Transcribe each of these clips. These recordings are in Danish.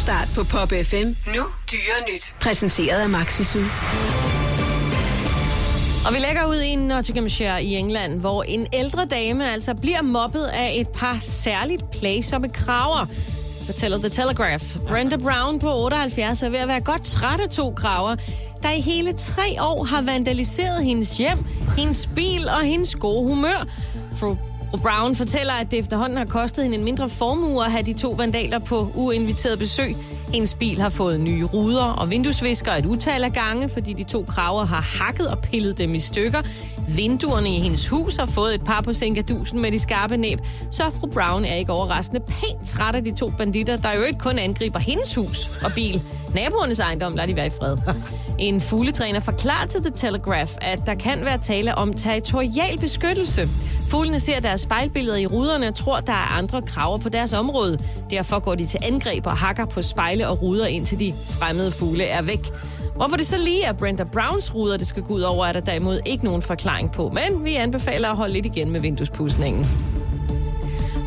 start på Pop FM. Nu dyre nyt. Præsenteret af Maxisu. Og vi lægger ud i Nottinghamshire i England, hvor en ældre dame altså bliver mobbet af et par særligt plagsomme kraver fortæller The Telegraph. Brenda Brown på 78 er ved at være godt træt af to kraver, der i hele tre år har vandaliseret hendes hjem, hendes bil og hendes gode humør. Fru Brown fortæller, at det efterhånden har kostet hende en mindre formue at have de to vandaler på uinviteret besøg. Hendes bil har fået nye ruder og vinduesvisker et utal af gange, fordi de to kraver har hakket og pillet dem i stykker. Vinduerne i hendes hus har fået et par på sænkadusen med de skarpe næb, så fru Brown er ikke overraskende pænt træt af de to banditter, der jo ikke kun angriber hendes hus og bil. Naboernes ejendom lader de være i fred. En fugletræner forklarer til The Telegraph, at der kan være tale om territorial beskyttelse. Fuglene ser deres spejlbilleder i ruderne og tror, der er andre kraver på deres område. Derfor går de til angreb og hakker på spejle og ruder, indtil de fremmede fugle er væk. Hvorfor det så lige er Brenda Browns ruder, det skal gå ud over, er der derimod ikke nogen forklaring på. Men vi anbefaler at holde lidt igen med vinduespudsningen.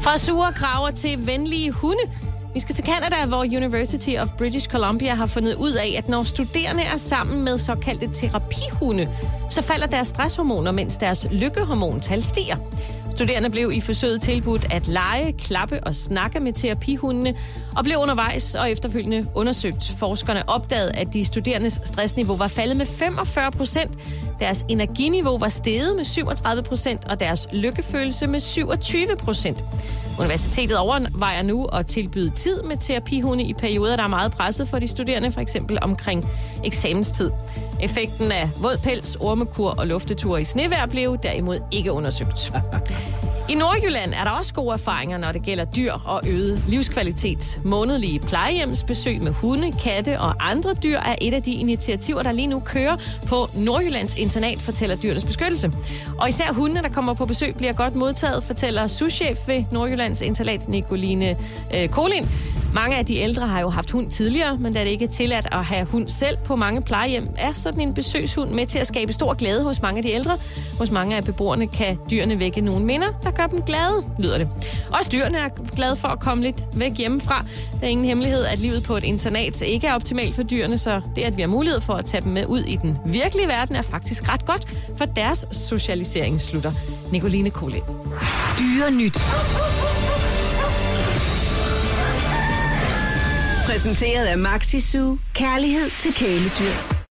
Fra sure kraver til venlige hunde. Vi skal til Canada, hvor University of British Columbia har fundet ud af, at når studerende er sammen med såkaldte terapihunde, så falder deres stresshormoner, mens deres lykkehormontal stiger. Studerende blev i forsøget tilbudt at lege, klappe og snakke med terapihundene, og blev undervejs og efterfølgende undersøgt. Forskerne opdagede, at de studerendes stressniveau var faldet med 45 procent, deres energiniveau var steget med 37 procent, og deres lykkefølelse med 27 procent. Universitetet overvejer nu at tilbyde tid med terapihunde i perioder, der er meget presset for de studerende, for eksempel omkring eksamenstid. Effekten af vådpels, ormekur og lufteture i snevær blev derimod ikke undersøgt. I Nordjylland er der også gode erfaringer, når det gælder dyr og øget livskvalitet. Månedlige plejehjemsbesøg med hunde, katte og andre dyr er et af de initiativer, der lige nu kører på Nordjyllands internat, fortæller Dyrenes Beskyttelse. Og især hundene, der kommer på besøg, bliver godt modtaget, fortæller souschef ved Nordjyllands internat, Nicoline øh, Kolin. Mange af de ældre har jo haft hund tidligere, men da det ikke er tilladt at have hund selv på mange plejehjem, er sådan en besøgshund med til at skabe stor glæde hos mange af de ældre. Hos mange af beboerne kan dyrene vække nogle minder, der gør dem glade, lyder det. Også dyrene er glade for at komme lidt væk hjemmefra. Der er ingen hemmelighed, at livet på et internat ikke er optimalt for dyrene, så det, at vi har mulighed for at tage dem med ud i den virkelige verden, er faktisk ret godt, for deres socialisering slutter. Nicoline Kohle. Dyre nyt. Præsenteret af Maxi Zoo. Kærlighed til kæledyr.